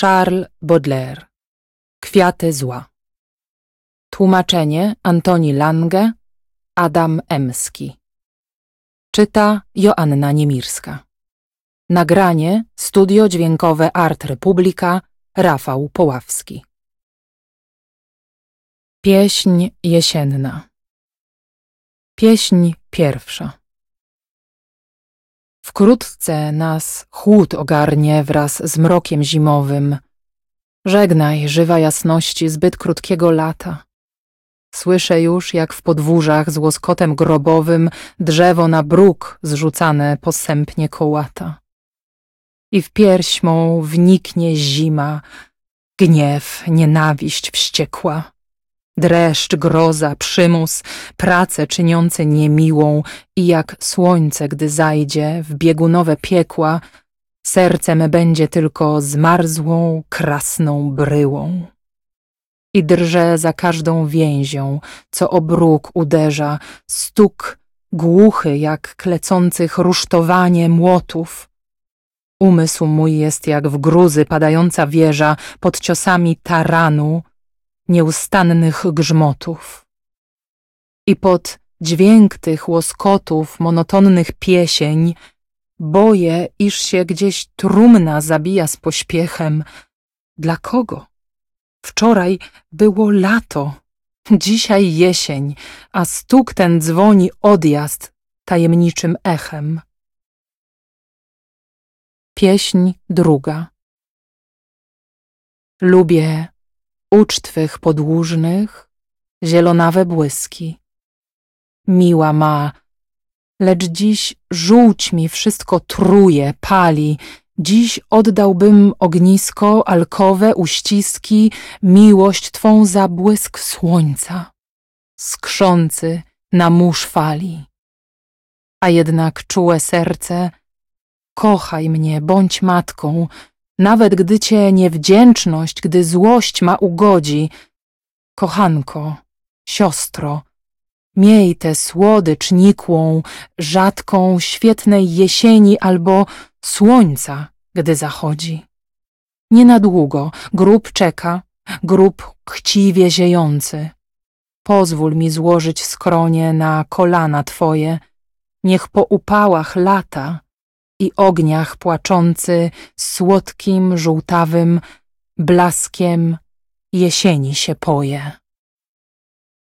Charles Baudelaire. Kwiaty zła. Tłumaczenie Antoni Lange Adam Emski. Czyta Joanna Niemirska. Nagranie Studio Dźwiękowe Art Republika Rafał Poławski. Pieśń jesienna. Pieśń pierwsza Wkrótce nas chłód ogarnie wraz z mrokiem zimowym. Żegnaj, żywa jasności zbyt krótkiego lata. Słyszę już, jak w podwórzach z łoskotem grobowym drzewo na bruk zrzucane posępnie kołata. I w pierś mą wniknie zima, gniew, nienawiść wściekła dreszcz, groza, przymus, pracę czyniące niemiłą i jak słońce, gdy zajdzie w biegunowe piekła, serce me będzie tylko zmarzłą, krasną bryłą. I drże za każdą więzią, co obróg uderza, stuk głuchy jak klecących rusztowanie młotów. Umysł mój jest jak w gruzy padająca wieża pod ciosami taranu, nieustannych grzmotów. I pod dźwięk tych łoskotów, monotonnych piesień, boję, iż się gdzieś trumna zabija z pośpiechem. Dla kogo? Wczoraj było lato, dzisiaj jesień, a stuk ten dzwoni odjazd tajemniczym echem. Pieśń druga. Lubię ucztwych podłużnych, zielonawe błyski. Miła ma, lecz dziś żółć mi wszystko truje, pali, dziś oddałbym ognisko, alkowe, uściski, miłość twą za błysk słońca, skrzący na mórz fali. A jednak czułe serce, kochaj mnie, bądź matką, nawet gdy cię niewdzięczność, gdy złość ma ugodzi. Kochanko, siostro, miej tę słodycz nikłą, rzadką, świetnej jesieni albo słońca, gdy zachodzi. Nie na długo, grób czeka, grób chciwie ziejący. Pozwól mi złożyć skronie na kolana twoje, niech po upałach lata i ogniach płaczący słodkim, żółtawym blaskiem jesieni się poje.